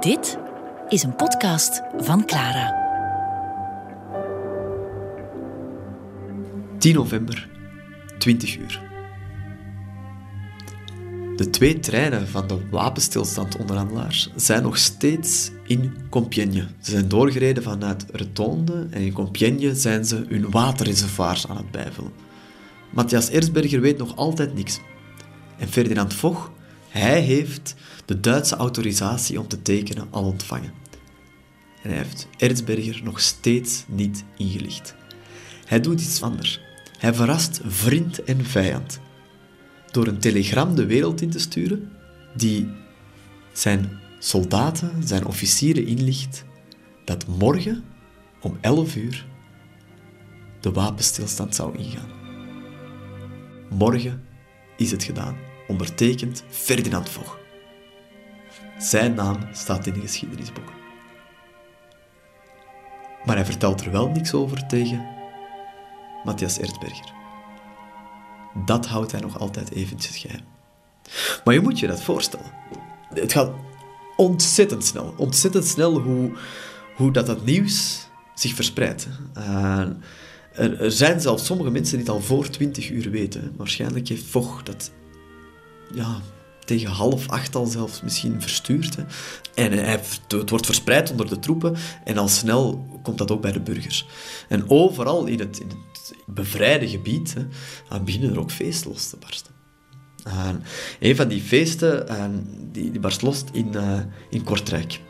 Dit is een podcast van Clara. 10 november, 20 uur. De twee treinen van de wapenstilstandonderhandelaars zijn nog steeds in Compiègne. Ze zijn doorgereden vanuit Retonde en in Compiègne zijn ze hun waterreservoirs aan het bijvullen. Matthias Erzberger weet nog altijd niks. En Ferdinand Foch, hij heeft de Duitse autorisatie om te tekenen al ontvangen. En hij heeft Erzberger nog steeds niet ingelicht. Hij doet iets anders. Hij verrast vriend en vijand door een telegram de wereld in te sturen die zijn soldaten, zijn officieren inlicht dat morgen om 11 uur de wapenstilstand zou ingaan. Morgen is het gedaan, ondertekend Ferdinand Foch. Zijn naam staat in de geschiedenisboeken. Maar hij vertelt er wel niks over tegen Matthias Erzberger. Dat houdt hij nog altijd eventjes geheim. Maar je moet je dat voorstellen. Het gaat ontzettend snel. Ontzettend snel hoe, hoe dat, dat nieuws zich verspreidt. Uh, er, er, zijn zelfs sommige mensen die het al voor 20 uur weten. Waarschijnlijk heeft Vocht dat ja, tegen half acht al zelfs misschien verstuurd. Hè. En het wordt verspreid onder de troepen en al snel komt dat ook bij de burgers. En overal in het, bevrijde gebied hè, beginnen er ook feesten los te barsten. En een van die feesten die, die barst los in, uh, in Kortrijk.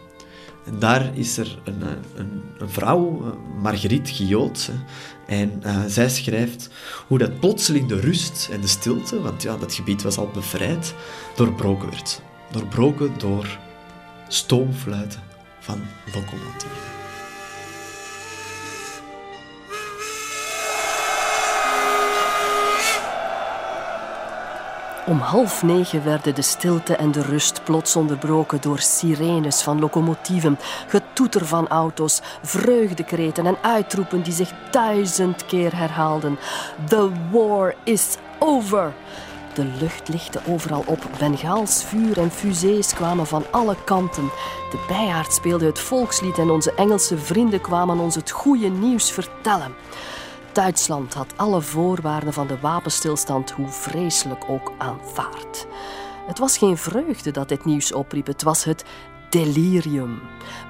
En daar is er een, een, een vrouw, Marguerite Guillot, en uh, zij schrijft hoe dat plotseling de rust en de stilte, want ja, dat gebied was al bevrijd, doorbroken werd. Doorbroken door stoomfluiten van locomotieven. Om half negen werden de stilte en de rust plots onderbroken door sirenes van locomotieven, getoeter van auto's, vreugdekreten en uitroepen die zich duizend keer herhaalden. The war is over! De lucht lichtte overal op. Bengaals vuur en fusées kwamen van alle kanten. De bijaard speelde het volkslied en onze Engelse vrienden kwamen ons het goede nieuws vertellen. Duitsland had alle voorwaarden van de wapenstilstand, hoe vreselijk ook, aanvaard. Het was geen vreugde dat dit nieuws opriep, het was het delirium.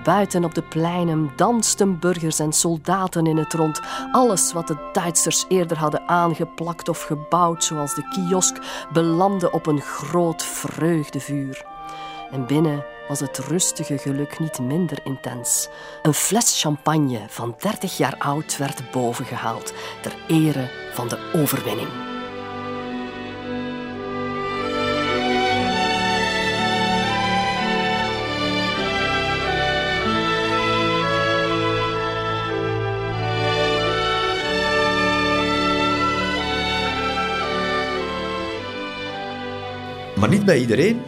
Buiten op de pleinen dansten burgers en soldaten in het rond. Alles wat de Duitsers eerder hadden aangeplakt of gebouwd, zoals de kiosk, belandde op een groot vreugdevuur. En binnen was het rustige geluk niet minder intens. Een fles champagne van 30 jaar oud werd bovengehaald ter ere van de overwinning. Maar niet bij iedereen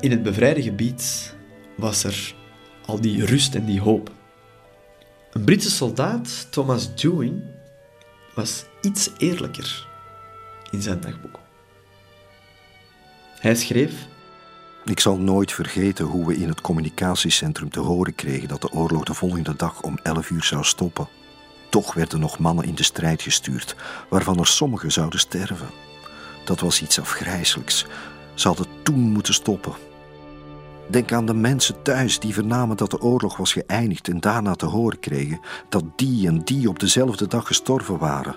in het bevrijde gebied was er al die rust en die hoop. Een Britse soldaat, Thomas Dewing, was iets eerlijker in zijn dagboek. Hij schreef: Ik zal nooit vergeten hoe we in het communicatiecentrum te horen kregen dat de oorlog de volgende dag om 11 uur zou stoppen. Toch werden nog mannen in de strijd gestuurd, waarvan er sommigen zouden sterven. Dat was iets afgrijselijks. Ze hadden toen moeten stoppen. Denk aan de mensen thuis die vernamen dat de oorlog was geëindigd en daarna te horen kregen dat die en die op dezelfde dag gestorven waren.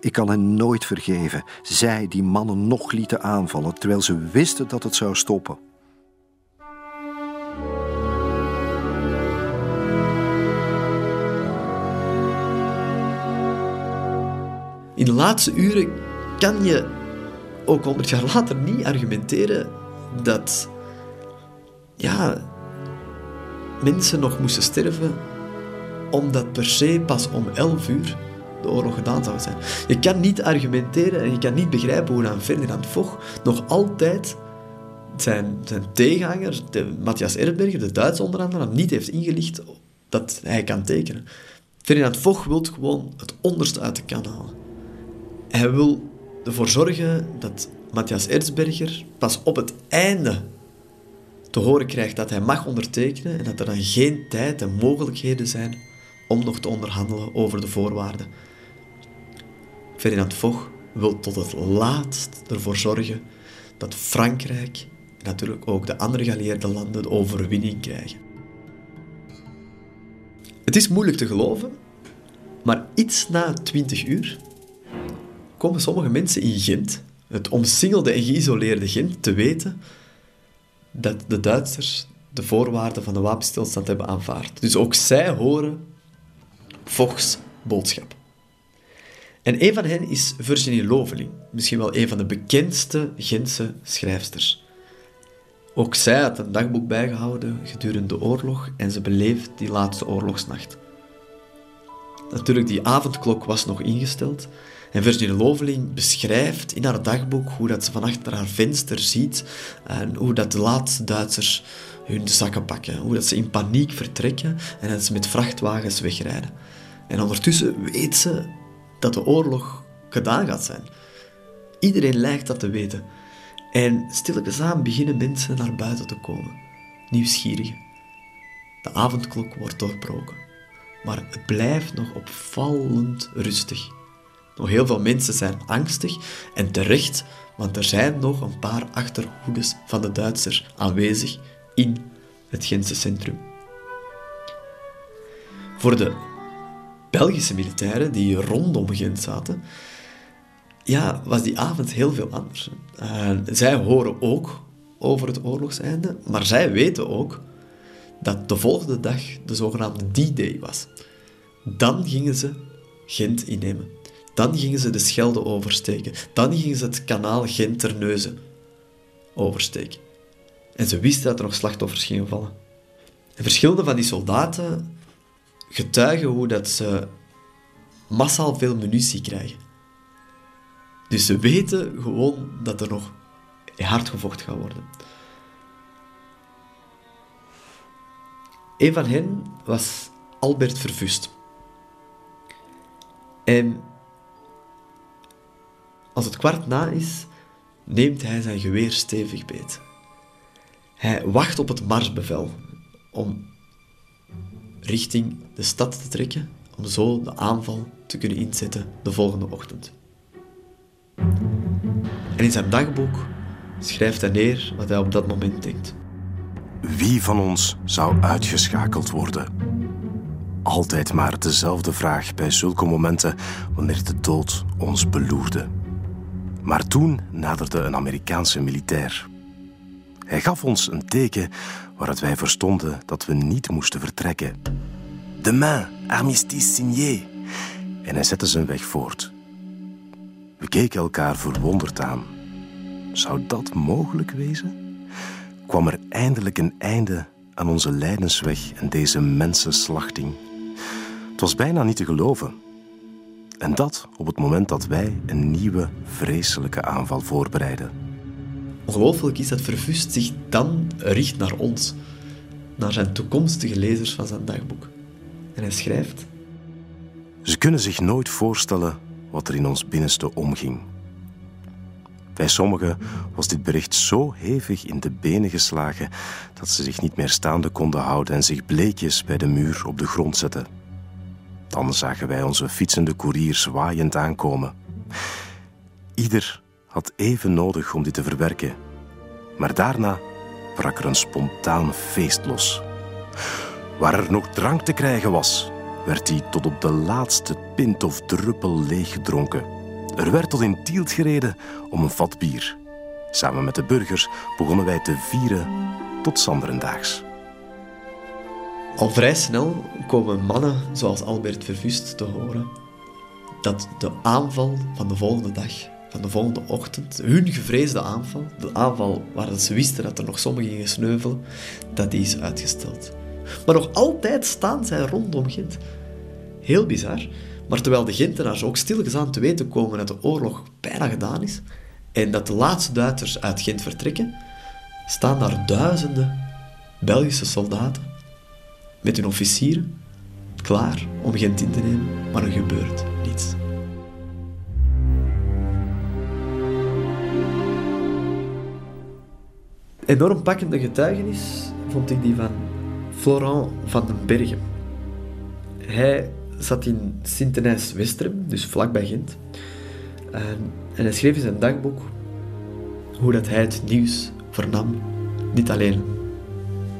Ik kan hen nooit vergeven, zij die mannen nog lieten aanvallen terwijl ze wisten dat het zou stoppen. In de laatste uren kan je ook honderd jaar later niet argumenteren dat ja, mensen nog moesten sterven omdat per se pas om 11 uur de oorlog gedaan zou zijn. Je kan niet argumenteren en je kan niet begrijpen hoe dan Ferdinand Foch nog altijd zijn, tegenhanger, de Matthias Erdberger, de Duitse onderhandelaar, niet heeft ingelicht dat hij kan tekenen. Ferdinand Foch wil gewoon het onderste uit de kan halen. Hij wil ervoor zorgen dat Matthias Erzberger pas op het einde te horen krijgt dat hij mag ondertekenen en dat er dan geen tijd en mogelijkheden zijn om nog te onderhandelen over de voorwaarden. Ferdinand Foch wil tot het laatst ervoor zorgen dat Frankrijk en natuurlijk ook de andere geallieerde landen de overwinning krijgen. Het is moeilijk te geloven, maar iets na 20 uur komen sommige mensen in Gent, het omsingelde en geïsoleerde Gent, te weten dat de Duitsers de voorwaarden van de wapenstilstand hebben aanvaard. Dus ook zij horen Foch's boodschap. En een van hen is Virginie Loveling, misschien wel een van de bekendste Gentse schrijfsters. Ook zij had een dagboek bijgehouden gedurende de oorlog en ze beleeft die laatste oorlogsnacht. Natuurlijk, die avondklok was nog ingesteld en Virginie Loveling beschrijft in haar dagboek hoe dat ze van achter haar venster ziet en hoe dat de laatste Duitsers hun zakken pakken, hoe dat ze in paniek vertrekken en dat ze met vrachtwagens wegrijden. En ondertussen weet ze dat de oorlog gedaan gaat zijn. Iedereen lijkt dat te weten. En stilletjes aan beginnen mensen naar buiten te komen. Nieuwsgierigen. De avondklok wordt doorbroken. Maar het blijft nog opvallend rustig. Nog heel veel mensen zijn angstig en terecht, want er zijn nog een paar achterhoedes van de Duitsers aanwezig in het Gentse centrum. Voor de Belgische militairen die rondom Gent zaten, ja, was die avond heel veel anders. Zij horen ook over het oorlogseinde, maar zij weten ook dat de volgende dag de zogenaamde D-Day was. Dan gingen ze Gent innemen. Dan gingen ze de Schelde oversteken. Dan gingen ze het kanaal Gent-Terneuzen oversteken. En ze wisten dat er nog slachtoffers gingen vallen. En verschillende van die soldaten getuigen hoe dat ze massaal veel munitie krijgen. Dus ze weten gewoon dat er nog hard gevochten gaat worden. Een van hen was Albert Vervust. En als het kwart na is, neemt hij zijn geweer stevig beet. Hij wacht op het marsbevel om richting de stad te trekken, om zo de aanval te kunnen inzetten de volgende ochtend. En in zijn dagboek schrijft hij neer wat hij op dat moment denkt. Wie van ons zou uitgeschakeld worden? Altijd maar dezelfde vraag bij zulke momenten wanneer de dood ons beloerde. Maar toen naderde een Amerikaanse militair. Hij gaf ons een teken waaruit wij verstonden dat we niet moesten vertrekken. Demain, armistice signé. En hij zette zijn weg voort. We keken elkaar verwonderd aan. Zou dat mogelijk wezen? Kwam er eindelijk een einde aan onze lijdensweg en deze mensenslachting? Het was bijna niet te geloven. En dat op het moment dat wij een nieuwe, vreselijke aanval voorbereiden. Ongelooflijk is dat Vervust zich dan richt naar ons, naar zijn toekomstige lezers van zijn dagboek. En hij schrijft: Ze kunnen zich nooit voorstellen wat er in ons binnenste omging. Bij sommigen was dit bericht zo hevig in de benen geslagen dat ze zich niet meer staande konden houden en zich bleekjes bij de muur op de grond zetten. Dan zagen wij onze fietsende koerier zwaaiend aankomen. Ieder had even nodig om dit te verwerken. Maar daarna brak er een spontaan feest los. Waar er nog drank te krijgen was, werd die tot op de laatste pint of druppel leeggedronken. Er werd tot in Tielt gereden om een vat bier. Samen met de burgers begonnen wij te vieren tot Sanderendaags. Al vrij snel komen mannen zoals Albert Vervust te horen dat de aanval van de volgende dag, van de volgende ochtend, hun gevreesde aanval, de aanval waar ze wisten dat er nog sommigen gingen sneuvelen, dat die is uitgesteld. Maar nog altijd staan zij rondom Gent. Heel bizar. Maar terwijl de Gentenaars ook stilgezaan te weten komen dat de oorlog bijna gedaan is en dat de laatste Duitsers uit Gent vertrekken, staan daar duizenden Belgische soldaten met hun officieren klaar om Gent in te nemen, maar er gebeurt niets. enorm pakkende getuigenis vond ik die van Florent van den Bergen. Hij zat in Sint-Denijs-Westerem, dus vlakbij Gent. En, en hij schreef in zijn dagboek hoe dat hij het nieuws vernam. Niet alleen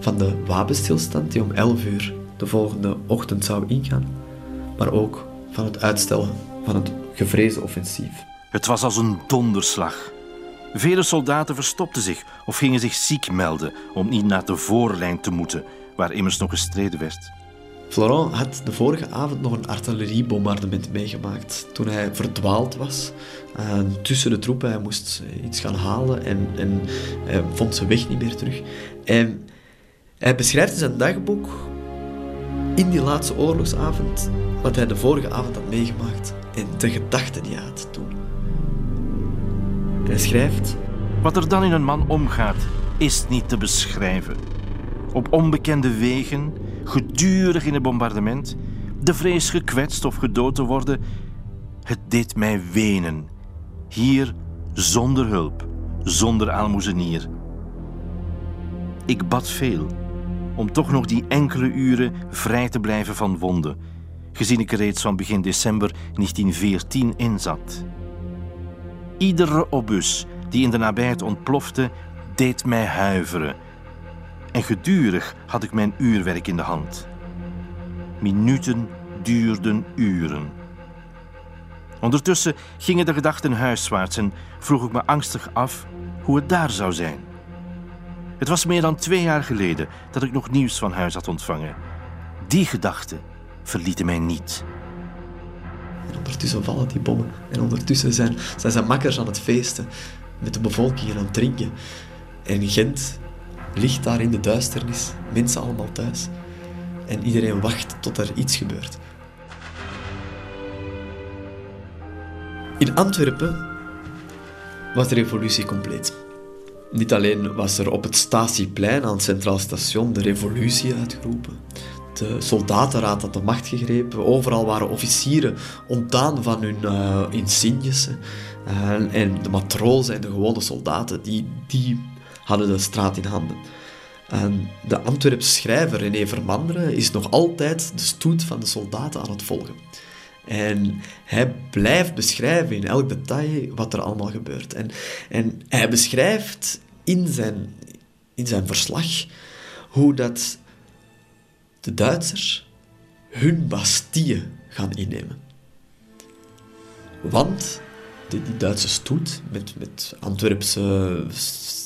van de wapenstilstand die om 11 uur de volgende ochtend zou ingaan, maar ook van het uitstellen van het gevreesde offensief. Het was als een donderslag. Vele soldaten verstopten zich of gingen zich ziek melden om niet naar de voorlijn te moeten, waar immers nog gestreden werd. Florent had de vorige avond nog een artilleriebombardement meegemaakt toen hij verdwaald was uh, tussen de troepen. Hij moest iets gaan halen en, en vond zijn weg niet meer terug. En hij beschrijft in zijn dagboek in die laatste oorlogsavond wat hij de vorige avond had meegemaakt en de gedachten die hij had toen. hij schrijft... Wat er dan in een man omgaat, is niet te beschrijven. Op onbekende wegen, gedurig in het bombardement, de vrees gekwetst of gedood te worden, het deed mij wenen. Hier zonder hulp, zonder aalmoezenier. Ik bad veel om toch nog die enkele uren vrij te blijven van wonden, gezien ik er reeds van begin december 1914 in zat. Iedere obus die in de nabijheid ontplofte, deed mij huiveren. En gedurig had ik mijn uurwerk in de hand. Minuten duurden uren. Ondertussen gingen de gedachten huiswaarts en vroeg ik me angstig af hoe het daar zou zijn. Het was meer dan twee jaar geleden dat ik nog nieuws van huis had ontvangen. Die gedachten verlieten mij niet. En ondertussen vallen die bommen. En ondertussen zijn, zijn zijn makkers aan het feesten. Met de bevolking aan het drinken. En Gent ligt daar in de duisternis. Mensen allemaal thuis. En iedereen wacht tot er iets gebeurt. In Antwerpen was de revolutie compleet. Niet alleen was er op het Statieplein aan het Centraal Station de revolutie uitgeroepen. De soldatenraad had de macht gegrepen. Overal waren officieren ontdaan van hun uh, insignes. Uh, en de matrozen en de gewone soldaten, die, die hadden de straat in handen. En de Antwerpse schrijver René Vermanderen is nog altijd de stoet van de soldaten aan het volgen. En hij blijft beschrijven in elk detail wat er allemaal gebeurt. En, en hij beschrijft in zijn, in zijn verslag hoe dat de Duitsers hun Bastille gaan innemen. Want die, die Duitse stoet, met, met Antwerpse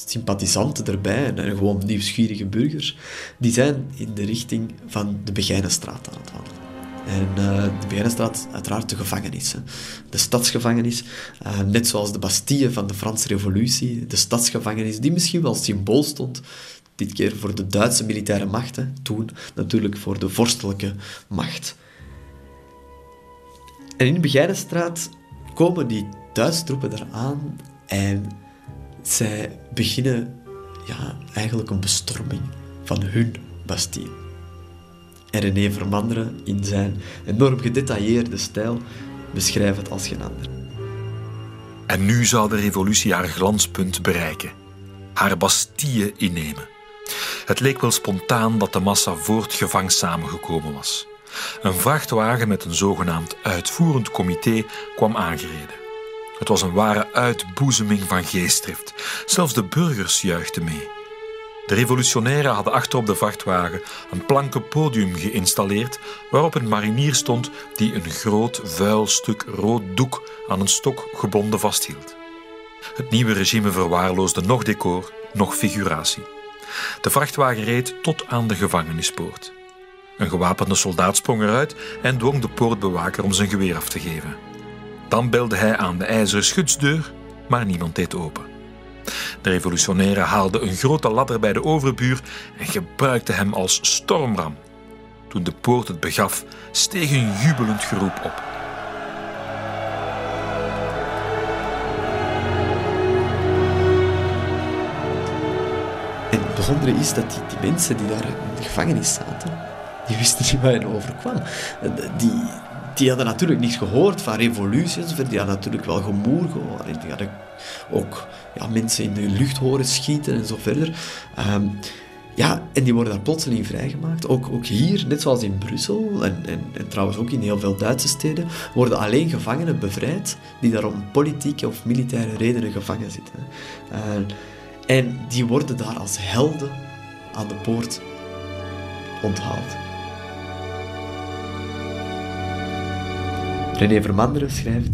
sympathisanten erbij en, gewoon nieuwsgierige burgers, die zijn in de richting van de Begijnenstraat aan het wandelen. En uh, de Begijnenstraat, uiteraard de gevangenis. De stadsgevangenis, uh, net zoals de Bastille van de Franse Revolutie, de stadsgevangenis, die misschien wel symbool stond, dit keer voor de Duitse militaire macht, toen natuurlijk voor de vorstelijke macht. En in de Begijnenstraat komen die Duitse troepen eraan en zij beginnen ja, eigenlijk een bestorming van hun Bastille. En René Vermanderen in zijn enorm gedetailleerde stijl beschrijft het als geen ander. En nu zou de revolutie haar glanspunt bereiken. Haar Bastille innemen. Het leek wel spontaan dat de massa voor het gevang samengekomen was. Een vrachtwagen met een zogenaamd uitvoerend comité kwam aangereden. Het was een ware uitboezeming van geestdrift. Zelfs de burgers juichten mee. De revolutionairen hadden achterop de vrachtwagen een planken podium geïnstalleerd waarop een marinier stond die een groot vuil stuk rood doek aan een stok gebonden vasthield. Het nieuwe regime verwaarloosde nog decor, nog figuratie. De vrachtwagen reed tot aan de gevangenispoort. Een gewapende soldaat sprong eruit en dwong de poortbewaker om zijn geweer af te geven. Dan belde hij aan de ijzeren schutsdeur, maar niemand deed open. De revolutionairen haalden een grote ladder bij de overbuur en gebruikten hem als stormram. Toen de poort het begaf, steeg een jubelend geroep op. Het bijzondere is dat die, mensen die daar in de gevangenis zaten, die wisten niet waar hen overkwam. Die, die hadden natuurlijk niets gehoord van revoluties. Die hadden natuurlijk wel gemoer gehoord. Die hadden ook ja, mensen in de lucht horen schieten en zo verder. Ehm, ja, en die worden daar plotseling vrijgemaakt. Ook, ook hier, net zoals in Brussel en, en, en, trouwens ook in heel veel Duitse steden, worden alleen gevangenen bevrijd die daar om politieke of militaire redenen gevangen zitten. Uh, en die worden daar als helden aan de poort onthaald. René Vermanderen schrijft...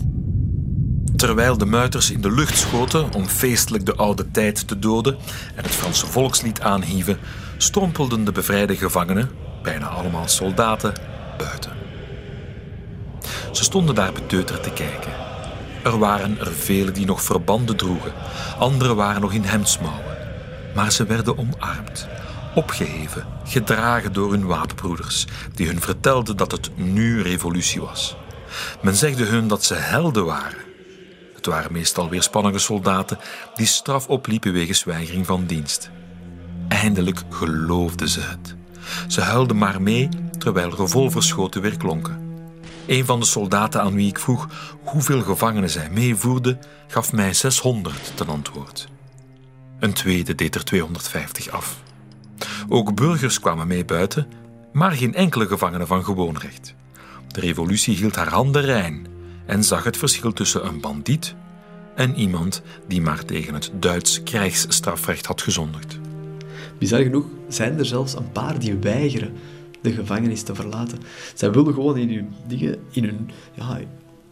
Terwijl de muiters in de lucht schoten om feestelijk de oude tijd te doden en het Franse volkslied aanhieven, strompelden de bevrijde gevangenen, bijna allemaal soldaten, buiten. Ze stonden daar beteuterd te kijken. Er waren er velen die nog verbanden droegen, anderen waren nog in hemdsmouwen. Maar ze werden omarmd, opgeheven, gedragen door hun wapenbroeders, die hun vertelden dat het nu revolutie was. Men zegde hun dat ze helden waren. Het waren meestal weerspannige soldaten die straf opliepen wegens weigering van dienst. Eindelijk geloofden ze het. Ze huilden maar mee terwijl revolverschoten weer klonken. Een van de soldaten aan wie ik vroeg hoeveel gevangenen zij meevoerden, gaf mij 600 ten antwoord. Een tweede deed er 250 af. Ook burgers kwamen mee buiten, maar geen enkele gevangene van gewoon recht. De revolutie hield haar handen rein en zag het verschil tussen een bandiet en iemand die maar tegen het Duits krijgsstrafrecht had gezondigd. Bizar genoeg zijn er zelfs een paar die weigeren de gevangenis te verlaten. Zij wilden gewoon in hun dingen, in hun, ja,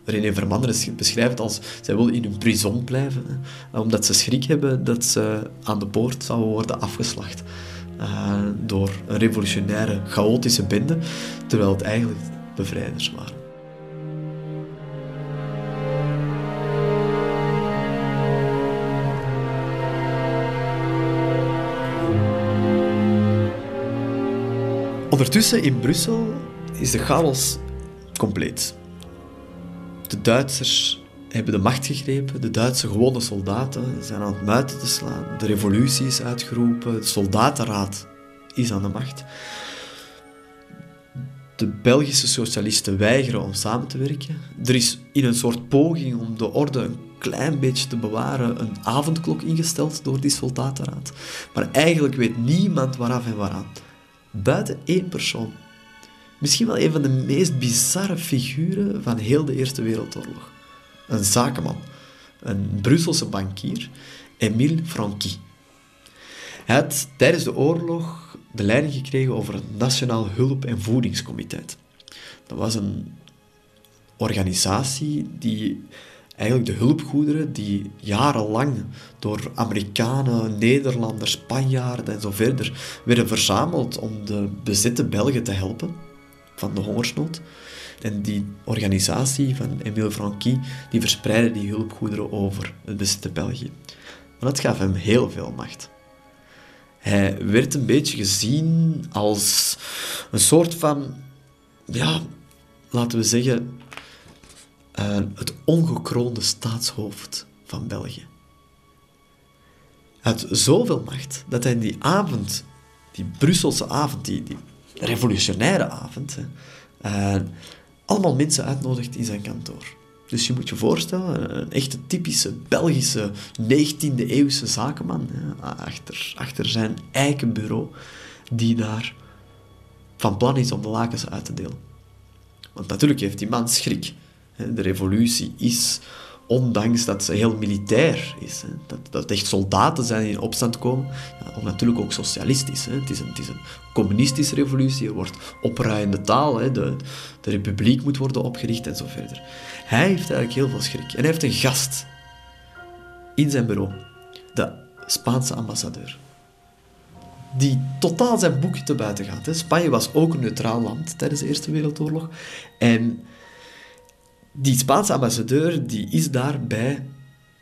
René Vermanderen beschrijft als zij willen in hun prison blijven, omdat ze schrik hebben dat ze aan de poort zouden worden afgeslacht uh, door een revolutionaire, chaotische bende, terwijl het eigenlijk bevrijders waren. Ondertussen in Brussel is de chaos compleet. De Duitsers hebben de macht gegrepen, de Duitse gewone soldaten zijn aan het muiten te slaan, de revolutie is uitgeroepen, de soldatenraad is aan de macht de Belgische socialisten weigeren om samen te werken. Er is in een soort poging om de orde een klein beetje te bewaren een avondklok ingesteld door die soldatenraad. Maar eigenlijk weet niemand waaraf en waaraan. Buiten één persoon. Misschien wel een van de meest bizarre figuren van heel de Eerste Wereldoorlog. Een zakenman. Een Brusselse bankier. Emile Franqui. Had tijdens de oorlog de leiding gekregen over het Nationaal Hulp- en Voedingscomité. Dat was een organisatie die eigenlijk de hulpgoederen die jarenlang door Amerikanen, Nederlanders, Spanjaarden en zo verder werden verzameld om de bezette Belgen te helpen van de hongersnood. En die organisatie van Emile Franqui die verspreidde die hulpgoederen over het bezette België. Maar dat gaf hem heel veel macht. Hij werd een beetje gezien als een soort van, ja, laten we zeggen, uh, het ongekroonde staatshoofd van België. Hij had zoveel macht dat hij die avond, die Brusselse avond, die, die revolutionaire avond, uh, allemaal mensen uitnodigt in zijn kantoor. Dus je moet je voorstellen, een echte typische Belgische 19e-eeuwse zakenman, achter, achter zijn eikenbureau, die daar van plan is om de lakens uit te delen. Want natuurlijk heeft die man schrik. De revolutie is ondanks dat ze heel militair is. Hè. Dat, dat echt soldaten zijn die in opstand komen. Ja, natuurlijk ook socialistisch. Hè. Het, is een, het is een communistische revolutie. Er wordt opruiende taal. Hè. De, de republiek moet worden opgericht en zo verder. Hij heeft eigenlijk heel veel schrik. En hij heeft een gast in zijn bureau. De Spaanse ambassadeur. Die totaal zijn boekje te buiten gaat. Spanje was ook een neutraal land tijdens de Eerste Wereldoorlog. En die Spaanse ambassadeur die is daar bij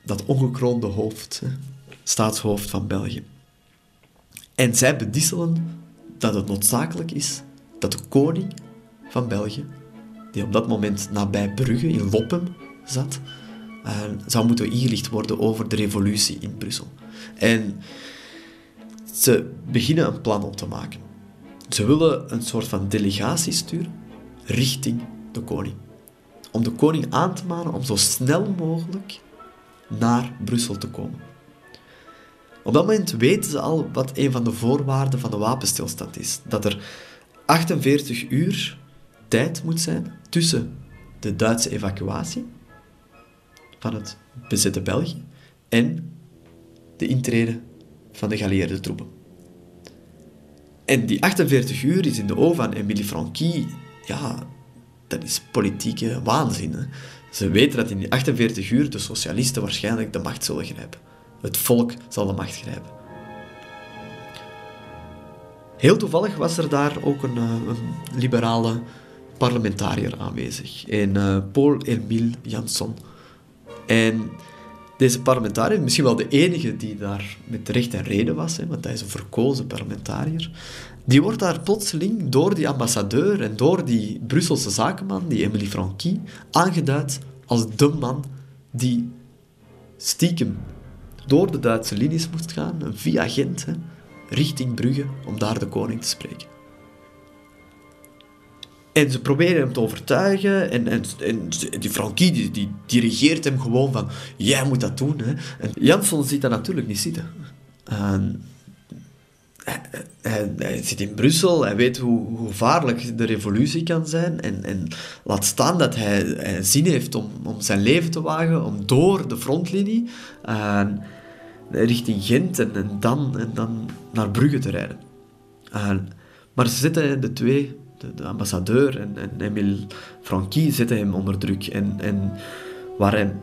dat ongekroonde hoofd, staatshoofd van België. En zij bedisselen dat het noodzakelijk is dat de koning van België, die op dat moment nabij Brugge in Loppem zat, uh, zou moeten ingelicht worden over de revolutie in Brussel. En ze beginnen een plan op te maken. Ze willen een soort van delegatie sturen richting de koning. Om de koning aan te manen om zo snel mogelijk naar Brussel te komen. Op dat moment weten ze al wat een van de voorwaarden van de wapenstilstand is. Dat er 48 uur tijd moet zijn tussen de Duitse evacuatie van het bezette België en de intrede van de geallieerde troepen. En die 48 uur is in de ogen van Emilie Franqui, ja, dat is politieke waanzin. Hè? Ze weten dat in die 48 uur de socialisten waarschijnlijk de macht zullen grijpen. Het volk zal de macht grijpen. Heel toevallig was er daar ook een, eh, liberale parlementariër aanwezig, een uh, Paul-Emile Jansson. En deze parlementariër, misschien wel de enige die daar met recht en reden was, hè, want hij is een verkozen parlementariër, die wordt daar plotseling door die ambassadeur en door die Brusselse zakenman, die Emily Franqui, aangeduid als de man die stiekem door de Duitse linies moest gaan, via Gent, richting Brugge, om daar de koning te spreken. En ze proberen hem te overtuigen. En, en, die Frankie die, die dirigeert hem gewoon van... Jij moet dat doen. Hè. En Jansson ziet dat natuurlijk niet zitten. En hij, hij, zit in Brussel, hij weet hoe, hoe, gevaarlijk de revolutie kan zijn. En, en laat staan dat hij, hij zin heeft om, om zijn leven te wagen, om door de frontlinie richting Gent en, en, dan, en dan naar Brugge te rijden. En, maar ze zitten de twee de, ambassadeur en, en Emile Franqui zetten hem onder druk. En, en waar hij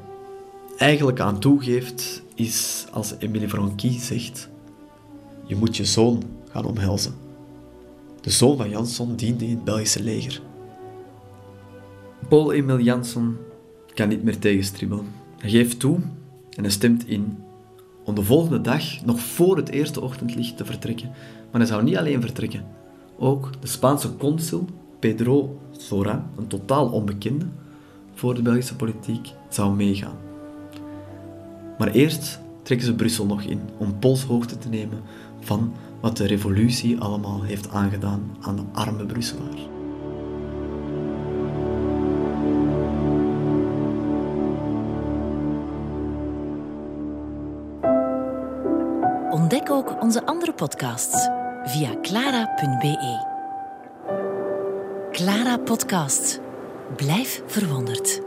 eigenlijk aan toegeeft, is als Emile Franqui zegt: Je moet je zoon gaan omhelzen. De zoon van Jansson diende in het Belgische leger. Paul Emil Jansson kan niet meer tegenstribbelen. Hij geeft toe en hij stemt in om de volgende dag, nog voor het eerste ochtendlicht, te vertrekken. Maar hij zou niet alleen vertrekken. Ook de Spaanse consul Pedro Sora, een totaal onbekende voor de Belgische politiek, zou meegaan. Maar eerst trekken ze Brussel nog in om polshoogte te nemen van wat de revolutie allemaal heeft aangedaan aan de arme Brusselaar. Ontdek ook onze andere podcasts via clara.be. Clara Podcast. Blijf verwonderd.